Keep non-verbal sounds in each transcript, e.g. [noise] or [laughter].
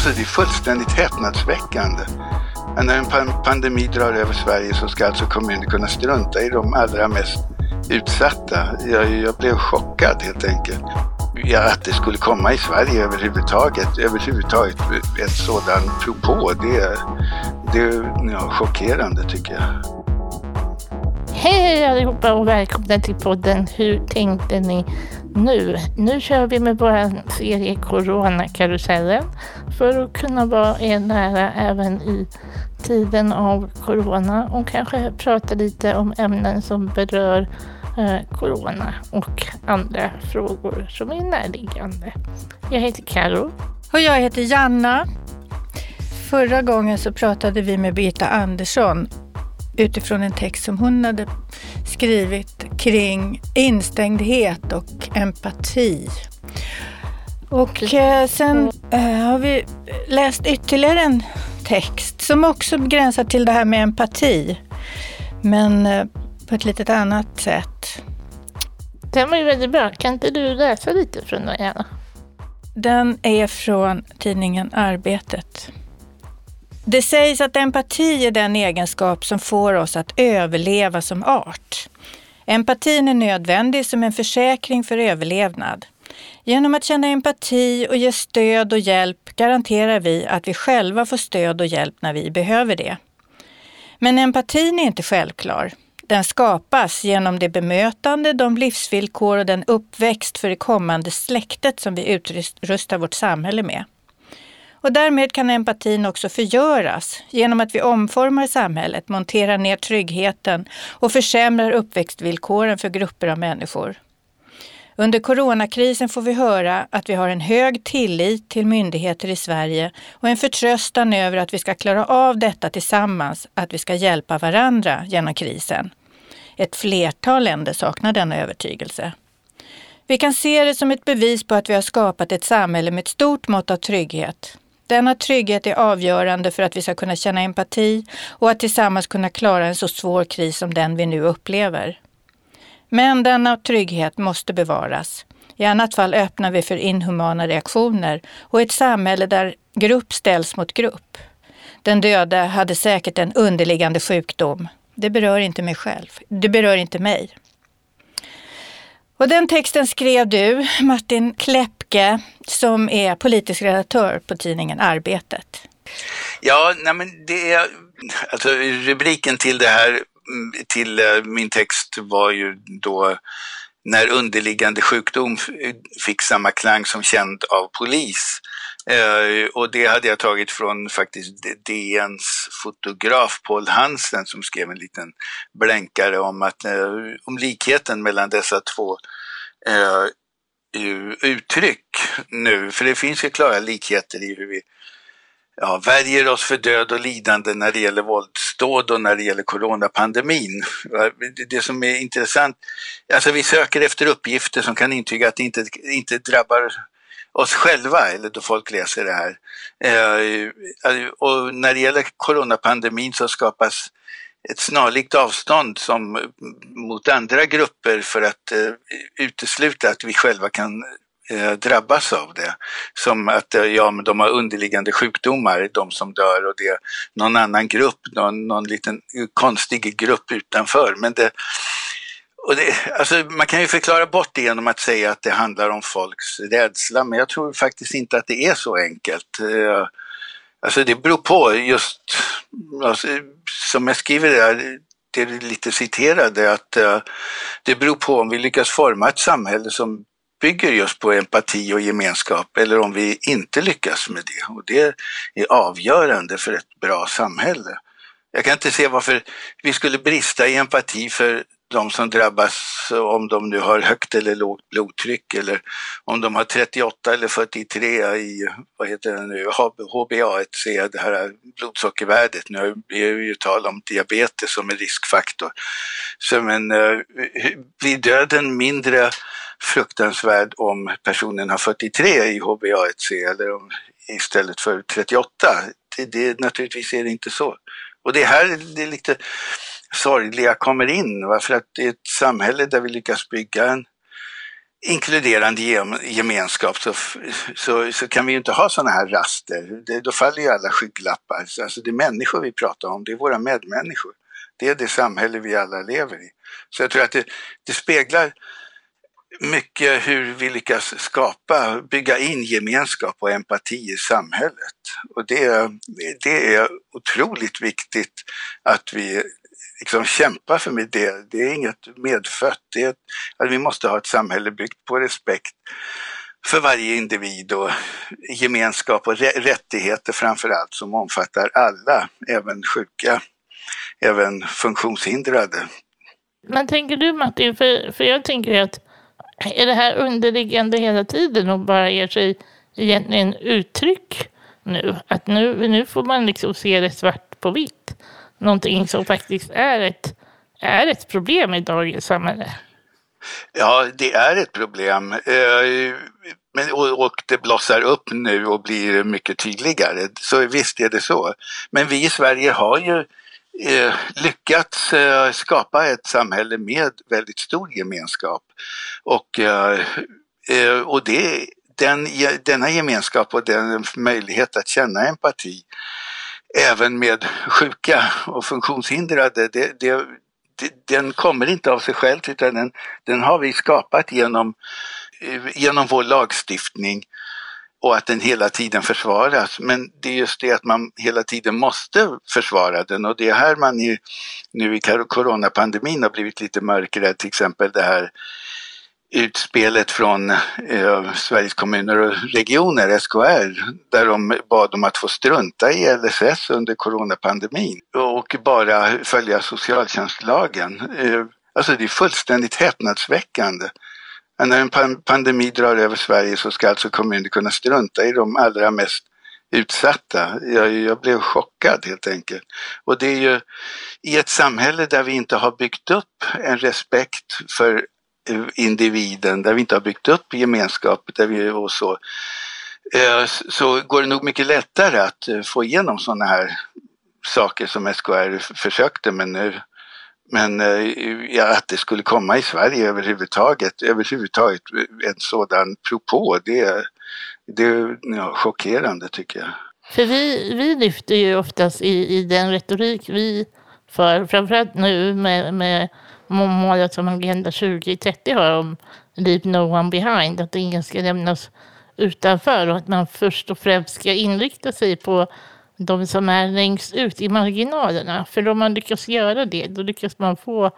Alltså det är fullständigt häpnadsväckande. När en pandemi drar över Sverige så ska alltså kommuner kunna strunta i de allra mest utsatta. Jag, jag blev chockad helt enkelt. Ja, att det skulle komma i Sverige överhuvudtaget, överhuvudtaget ett sådant propå, det, det är ja, chockerande tycker jag. Hej allihopa och välkomna till podden Hur tänkte ni nu? Nu kör vi med vår serie Coronakarusellen för att kunna vara er nära även i tiden av Corona och kanske prata lite om ämnen som berör eh, Corona och andra frågor som är närliggande. Jag heter Karo. Och jag heter Janna. Förra gången så pratade vi med Birgitta Andersson utifrån en text som hon hade skrivit kring instängdhet och empati. Och eh, sen eh, har vi läst ytterligare en text som också begränsar till det här med empati, men eh, på ett lite annat sätt. Den var ju väldigt bra. Kan inte du läsa lite från den gärna? Den är från tidningen Arbetet. Det sägs att empati är den egenskap som får oss att överleva som art. Empatin är nödvändig som en försäkring för överlevnad. Genom att känna empati och ge stöd och hjälp garanterar vi att vi själva får stöd och hjälp när vi behöver det. Men empatin är inte självklar. Den skapas genom det bemötande, de livsvillkor och den uppväxt för det kommande släktet som vi utrustar vårt samhälle med. Och därmed kan empatin också förgöras genom att vi omformar samhället, monterar ner tryggheten och försämrar uppväxtvillkoren för grupper av människor. Under coronakrisen får vi höra att vi har en hög tillit till myndigheter i Sverige och en förtröstan över att vi ska klara av detta tillsammans, att vi ska hjälpa varandra genom krisen. Ett flertal länder saknar denna övertygelse. Vi kan se det som ett bevis på att vi har skapat ett samhälle med ett stort mått av trygghet. Denna trygghet är avgörande för att vi ska kunna känna empati och att tillsammans kunna klara en så svår kris som den vi nu upplever. Men denna trygghet måste bevaras. I annat fall öppnar vi för inhumana reaktioner och ett samhälle där grupp ställs mot grupp. Den döde hade säkert en underliggande sjukdom. Det berör inte mig själv. Det berör inte mig. Och den texten skrev du, Martin Klepp Kläppke, som är politisk redaktör på tidningen Arbetet. Ja, nej men det är, alltså rubriken till det här, mm, till eh, min text var ju då när underliggande sjukdom fick samma klang som känd av polis. Eh, och det hade jag tagit från faktiskt DNs fotograf Paul Hansen som skrev en liten blänkare om, att, eh, om likheten mellan dessa två uttryck nu. För det finns ju klara likheter i hur vi ja, värjer oss för död och lidande när det gäller våldsdåd och när det gäller coronapandemin. Det som är intressant, alltså vi söker efter uppgifter som kan intyga att det inte, inte drabbar oss själva, eller då folk läser det här. Eh, och när det gäller coronapandemin så skapas ett snarlikt avstånd som eh, mot andra grupper för att eh, utesluta att vi själva kan eh, drabbas av det. Som att eh, ja, men de har underliggande sjukdomar, de som dör och det är någon annan grupp, någon, någon liten konstig grupp utanför. Men det, och det, alltså man kan ju förklara bort det genom att säga att det handlar om folks rädsla, men jag tror faktiskt inte att det är så enkelt. Eh, alltså det beror på just, alltså, som jag skriver där, det är lite citerade, att uh, det beror på om vi lyckas forma ett samhälle som bygger just på empati och gemenskap eller om vi inte lyckas med det. Och det är avgörande för ett bra samhälle. Jag kan inte se varför vi skulle brista i empati för de som drabbas, om de nu har högt eller lågt blodtryck eller om de har 38 eller 43 i, vad heter det nu, HbA1c, det här blodsockervärdet. Nu är det ju tal om diabetes som en riskfaktor. Så men eh, blir döden mindre fruktansvärd om personen har 43 i HbA1c eller om, istället för 38? Det, det, naturligtvis är det inte så. Och det här det är lite sorgliga kommer in. Va? För att i ett samhälle där vi lyckas bygga en, inkluderande gemenskap så, så, så kan vi ju inte ha sådana här raster. Det, då faller ju alla skygglappar. Alltså det är människor vi pratar om, det är våra medmänniskor. Det är det samhälle vi alla lever i. Så jag tror att det, det speglar mycket hur vi lyckas skapa, bygga in gemenskap och empati i samhället. Och det, det är otroligt viktigt att vi liksom kämpa för det. Det är inget medfött. Det är, alltså, vi måste ha ett samhälle byggt på respekt för varje individ och gemenskap och rättigheter framför allt som omfattar alla, även sjuka, även funktionshindrade. Men tänker du Martin, för, för jag tänker att är det här underliggande hela tiden och bara ger sig egentligen uttryck nu? Att nu, nu får man liksom se det svart på vitt. Någonting som faktiskt är ett, är ett problem i dagens samhälle. Ja, det är ett problem. Eh, men, och, det blossar upp nu och blir mycket tydligare. Så visst är det så. Men vi i Sverige har ju eh, lyckats eh, skapa ett samhälle med väldigt stor gemenskap. Och, och det, den, denna gemenskap och den möjlighet att känna empati även med sjuka och funktionshindrade, det, det, den kommer inte av sig själv utan den, den har vi skapat genom, eh, genom vår lagstiftning och att den hela tiden försvaras. Men det är just det att man hela tiden måste försvara den. Och det är här man ju, nu i coronapandemin har blivit lite mörkrädd, till exempel det här utspelet från eh, Sveriges kommuner och regioner, SKR, där de bad om att få strunta i LSS under coronapandemin och bara följa socialtjänstlagen. Eh, alltså det är fullständigt häpnadsväckande. När en pandemi drar över Sverige så ska alltså kommuner kunna strunta i de allra mest utsatta. Jag, jag, blev chockad helt enkelt. Och det är ju i ett samhälle där vi inte har byggt upp en respekt för individen, där vi inte har byggt upp gemenskap, där vi och så, eh, så går det nog mycket lättare att eh, få igenom sådana här saker som SKR försökte men nu men eh, ja, att det skulle komma i Sverige överhuvudtaget, överhuvudtaget en sådan propå, det, det är ja, chockerande tycker jag. För vi, vi lyfter ju oftast i, i den retorik vi för, framförallt nu med, med målet som Agenda 2030 har om Leave No One Behind, att ingen ska lämnas utanför och att man först och främst ska inrikta sig på de som är längst ut i marginalerna. För om man lyckas göra det, då lyckas man få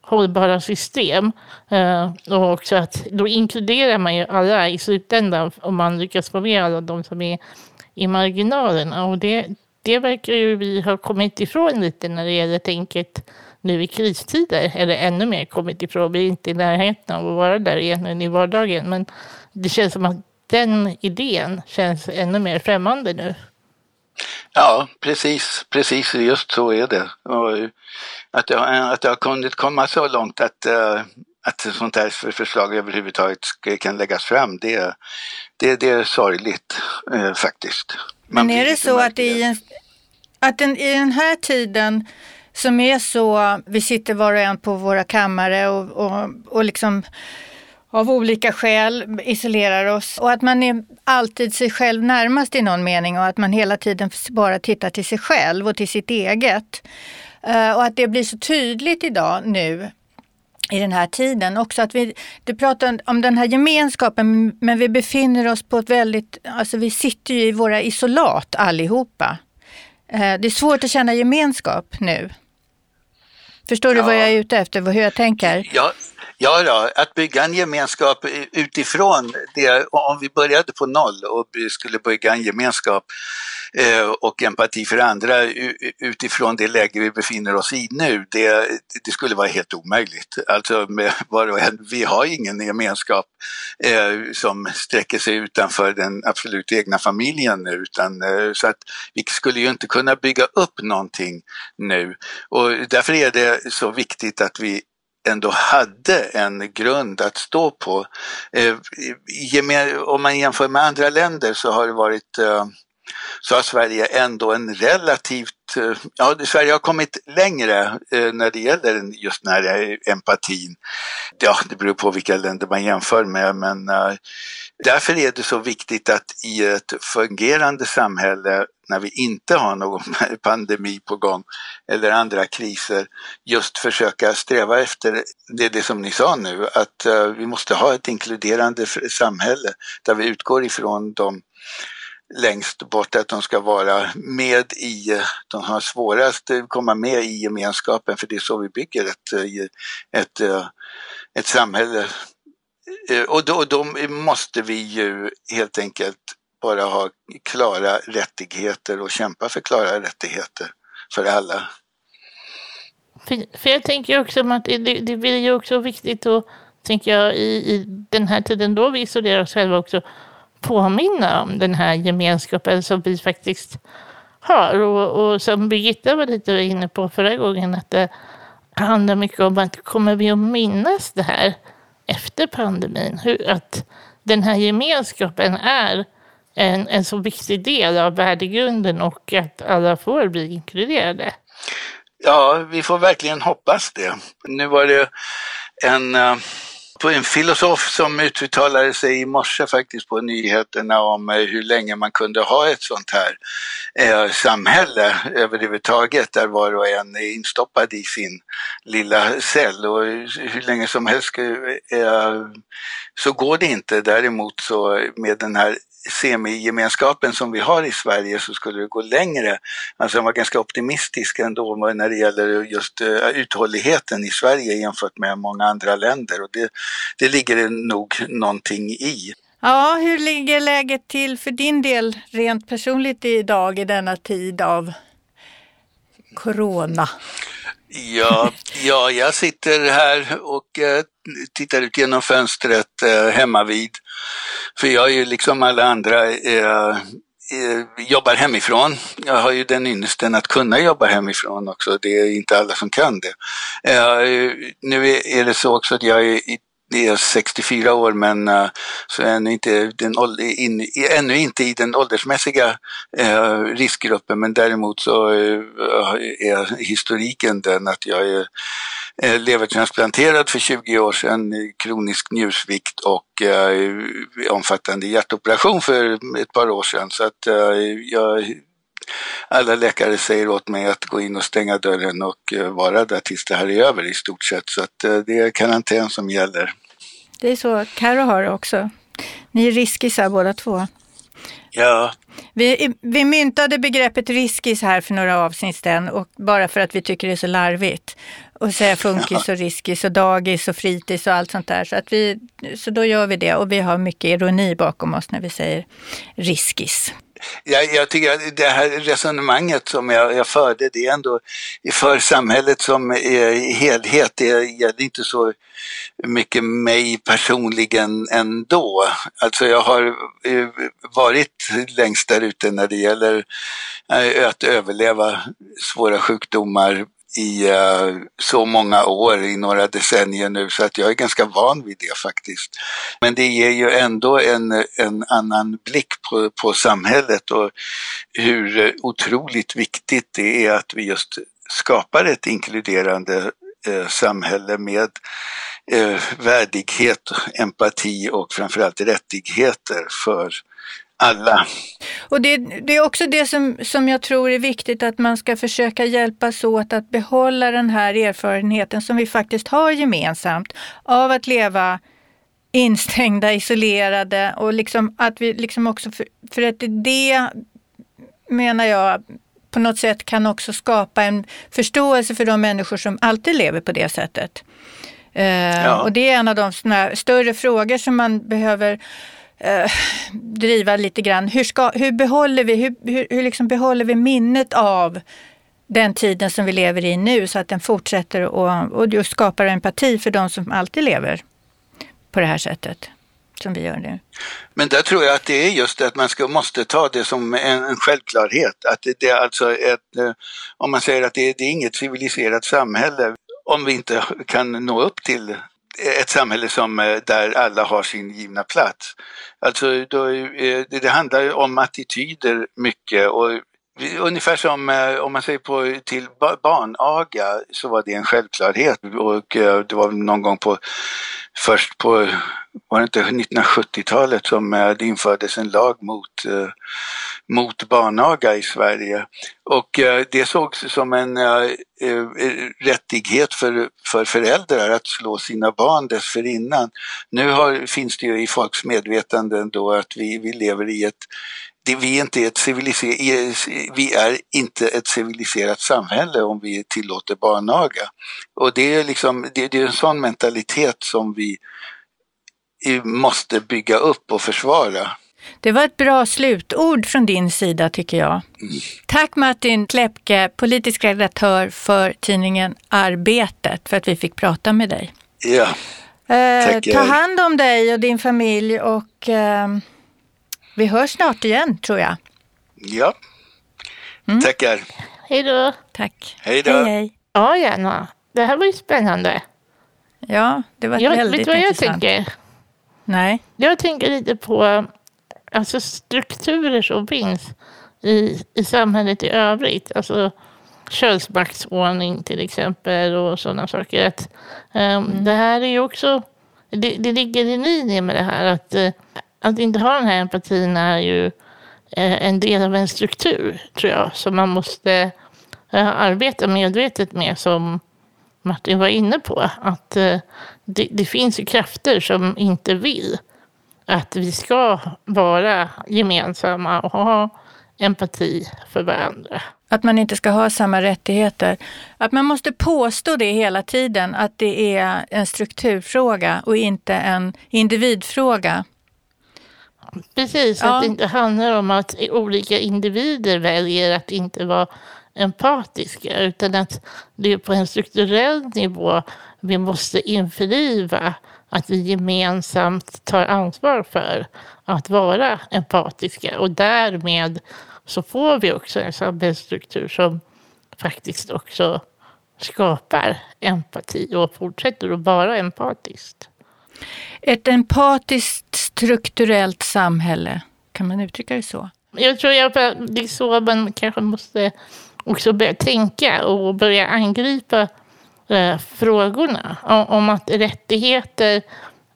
hållbara system. Eh, och också att då inkluderar man ju alla i slutändan om man lyckas få med alla de som är i marginalerna. Och det, det verkar ju vi ha kommit ifrån lite när det gäller tänket nu i kristider, eller ännu mer kommit ifrån. Vi är inte i närheten av att vara där igen i vardagen. Men det känns som att den idén känns ännu mer främmande nu. Ja, precis, precis just så är det. Och eh, att, det eh, att det har kunnat komma så långt att, eh, att sånt här förslag överhuvudtaget kan läggas fram, det, det, det är sorgligt faktiskt. Men är det så att, i, en, att den, i den här tiden som är så, vi sitter var och en på våra kammare och, och, och liksom av olika skäl isolerar oss och att man är alltid sig själv närmast i någon mening och att man hela tiden bara tittar till sig själv och till sitt eget. Uh, och att det blir så tydligt idag nu i den här tiden också att vi, du pratar om den här gemenskapen men vi befinner oss på ett väldigt, alltså vi sitter ju i våra isolat allihopa. Uh, det är svårt att känna gemenskap nu. Förstår du ja. vad jag är ute efter, hur jag tänker? Ja, Ja, då, att bygga en gemenskap utifrån det, om vi började på noll och skulle bygga en gemenskap eh, och empati för andra utifrån det läge vi befinner oss i nu, det, det skulle vara helt omöjligt. Alltså med var och en, vi har ingen gemenskap eh, som sträcker sig utanför den absolut egna familjen nu, utan eh, så att vi skulle ju inte kunna bygga upp någonting nu. Och därför är det så viktigt att vi ändå hade en grund att stå på. Eh, om man jämför med andra länder så har det varit eh, så har Sverige ändå en relativt, eh, ja Sverige har kommit längre eh, när det gäller just den här empatin. Ja, det beror på vilka länder man jämför med men eh, därför är det så viktigt att i ett fungerande samhälle när vi inte har någon [laughs] pandemi på gång eller andra kriser, just försöka sträva efter det, det som ni sa nu, att vi måste ha ett inkluderande samhälle där vi utgår ifrån de längst bort, att de ska vara med i, de har svårast att komma med i gemenskapen för det är så vi bygger ett, ett, eh, ett samhälle. Eh, och då, då måste vi ju helt enkelt bara ha klara rättigheter och kämpa för klara rättigheter för alla. För, för jag tänker också att det, det blir ju också viktigt att, tänker jag, i, i den här tiden då vi isolerar oss själva också påminna om den här gemenskapen som vi faktiskt har. Och, och som Birgitta var lite inne på förra gången, att det handlar mycket om att kommer vi att minnas det här efter pandemin? Hur, att den här gemenskapen är en, en så viktig del av värdegrunden och att alla får bli inkluderade. Ja, vi får verkligen hoppas det. Nu var det en, eh, en filosof som uttalade sig i morse faktiskt på nyheterna om eh, hur länge man kunde ha ett sånt här eh, samhälle överhuvudtaget där var och en är instoppad i sin lilla cell och hur länge som helst eh, så går det inte. Däremot så med den här semigemenskapen som vi har i Sverige så skulle det gå längre. Alltså jag var ganska optimistisk ändå när det gäller just eh, uthålligheten i Sverige jämfört med många andra länder och det, det ligger det nog någonting i. Ja, hur ligger läget till för din del rent personligt idag i denna tid av corona? Ja, ja jag sitter här och eh, tittar ut genom fönstret uh, hemma vid för jag är ju liksom alla andra eh, eh, jobbar hemifrån. Jag har ju den ynnesten att kunna jobba hemifrån också. Det är inte alla som kan det. Nu är det så också att jag är är 64 år men uh, så är ännu inte, den, in, ännu inte i den åldersmässiga uh, riskgruppen men däremot så uh, är historiken den att jag är levertransplanterad för 20 år sedan, kronisk njursvikt och omfattande hjärtoperation för ett par år sedan. Så att jag, alla läkare säger åt mig att gå in och stänga dörren och vara där tills det här är över i stort sett. Så att det är karantän som gäller. Det är så Karo har det också. Ni är riskisar båda två. Ja. Vi, vi myntade begreppet riskis här för några avsnitt sedan och bara för att vi tycker det är så larvigt och säga funkis och riskis och dagis och fritids och allt sånt där. Så, att vi, så då gör vi det och vi har mycket ironi bakom oss när vi säger riskis. Jag, jag tycker att det här resonemanget som jag, jag förde, det är ändå för samhället som helhet. Det gäller inte så mycket mig personligen ändå. Alltså jag har eh, varit finns där ute när det gäller eh, att överleva svåra sjukdomar i uh, så många år, i några decennier nu, så att jag är ganska van vid det faktiskt. Men det ger ju ändå en, en annan blick på, på samhället och hur otroligt viktigt det är att vi just skapar ett inkluderande eh, samhälle med eh, värdighet, empati och framförallt rättigheter för alla. Och det, det, är också det som, som jag tror är viktigt att man ska försöka hjälpas åt att behålla den här erfarenheten som vi faktiskt har gemensamt av att leva instängda, isolerade och liksom att vi liksom också, för, för att det menar jag på något sätt kan också skapa en förståelse för de människor som alltid lever på det sättet. Uh, ja. Och det är en av de större frågor som man behöver eh, driva lite grann. Hur, ska, hur, behåller, vi, hur, hur, hur liksom behåller vi minnet av den tiden som vi lever i nu så att den fortsätter och, och just skapar empati för de som alltid lever på det här sättet som vi gör nu. Men där tror jag att det är just det att man ska, måste ta det som en, en självklarhet. Att det, det, är alltså ett, eh, om man säger att det, det är inget civiliserat samhälle om vi inte kan nå upp till ett samhälle som, eh, där alla har sin givna plats. Alltså då, eh, det handlar om attityder mycket och Ungefär som eh, om man säger på till barnaga så var det en självklarhet och eh, det var någon gång på först på var det inte 1970-talet som eh, det infördes en lag mot, mot barnaga i Sverige. Och det sågs som en rättighet för, för föräldrar att slå sina barn dessförinnan. Nu har, finns det ju i folks medvetande ändå att vi, vi lever i ett det, vi, är inte ett vi är inte ett civiliserat samhälle om vi tillåter barnaga. Och det är, liksom, det, det är en sån mentalitet som vi måste bygga upp och försvara. Det var ett bra slutord från din sida tycker jag. Mm. Tack Martin Klepke, politisk redaktör för tidningen Arbetet, för att vi fick prata med dig. Ja, eh, Ta hand om dig och din familj och eh, vi hörs snart igen tror jag. Ja, mm. tackar. Hej då. Tack. Hej då. Hej, hej. Ja, Janna. Det här var ju spännande. Ja, det var jag, väldigt intressant. Vet du vad jag tänker? Nej. Jag tänker lite på alltså strukturer som finns i, i samhället i övrigt. Alltså könsmaktsordning till exempel och sådana saker. Att, um, mm. Det här är ju också, det, det ligger i linje med det här att, uh, att inte ha den här empatin är ju eh, en del av en struktur tror jag som man måste eh, arbeta medvetet med som Martin var inne på. Att eh, det, det finns ju krafter som inte vill att vi ska vara gemensamma och ha empati för varandra. Att man inte ska ha samma rättigheter. Att man måste påstå det hela tiden, att det är en strukturfråga och inte en individfråga. Precis, ja. att det inte handlar om att olika individer väljer att inte vara empatiska, utan att det är på en strukturell nivå vi måste införliva att vi gemensamt tar ansvar för att vara empatiska och därmed så får vi också en samhällsstruktur som faktiskt också skapar empati och fortsätter att vara empatiskt. Ett empatiskt strukturellt samhälle, kan man uttrycka det så? Jag tror att det är så man kanske måste också börja tänka och börja angripa eh, frågorna. Om att rättigheter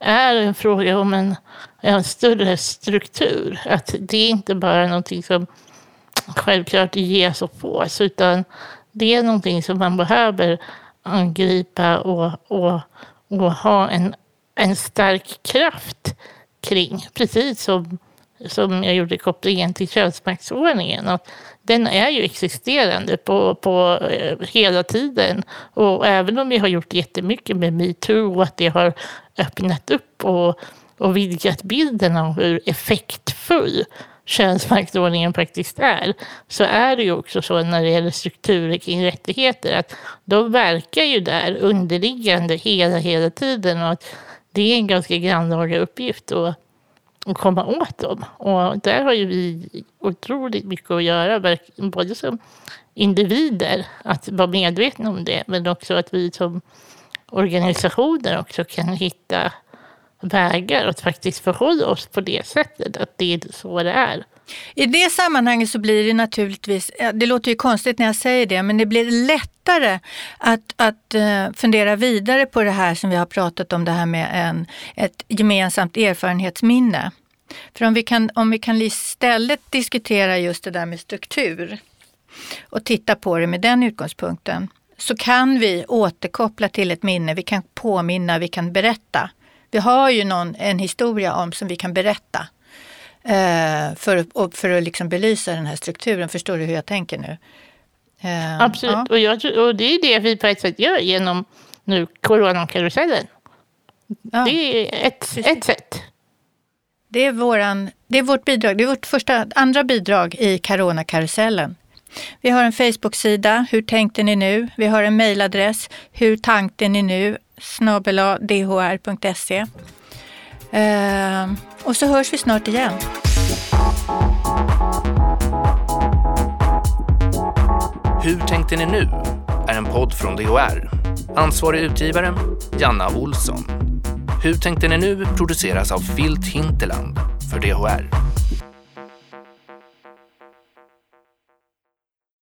är en fråga om en, en större struktur. Att det är inte bara är någonting som självklart ges och fås, utan det är någonting som man behöver angripa och, och, och ha en, en stark kraft kring. Precis som, som jag gjorde kopplingen till könsmaktsordningen. Och den är ju existerande på, på eh, hela tiden. Och även om vi har gjort jättemycket med metoo och att det har öppnat upp och, och vidgat bilden av hur effektfull könsmaktsordningen faktiskt är, så är det ju också så när det gäller strukturer kring rättigheter att de verkar ju där underliggande hela, hela tiden och att det är en ganska grannlaga uppgift att att komma åt dem. Och där har ju vi otroligt mycket att göra, både som individer, att vara medvetna om det, men också att vi som organisationer också kan hitta vägar att faktiskt förhålla oss på det sättet, att det är så det är. I det sammanhanget så blir det naturligtvis, det låter ju konstigt när jag säger det, men det blir lättare att, att eh, fundera vidare på det här som vi har pratat om, det här med en, ett gemensamt erfarenhetsminne. För om vi, kan, om vi kan istället diskutera just det där med struktur och titta på det med den utgångspunkten, så kan vi återkoppla till ett minne, vi kan påminna, vi kan berätta. Vi har ju någon, en historia om som vi kan berätta Eh, för, för att liksom belysa den här strukturen. Förstår du hur jag tänker nu? Eh, Absolut, ja. och, jag, och det är det vi på ett sätt gör genom nu coronakarusellen. Ja. Det är ett, ett sätt. Det är, våran, det är vårt bidrag, det är vårt första, andra bidrag i coronakarusellen. Vi har en Facebook-sida, Hur tänkte ni nu? Vi har en mejladress, Hur tänkte ni nu? dhr.se. Eh, och så hörs vi snart igen. Hur tänkte ni nu? är en podd från DHR. Ansvarig utgivare, Janna Olsson. Hur tänkte ni nu produceras av Filt Hinterland för DHR.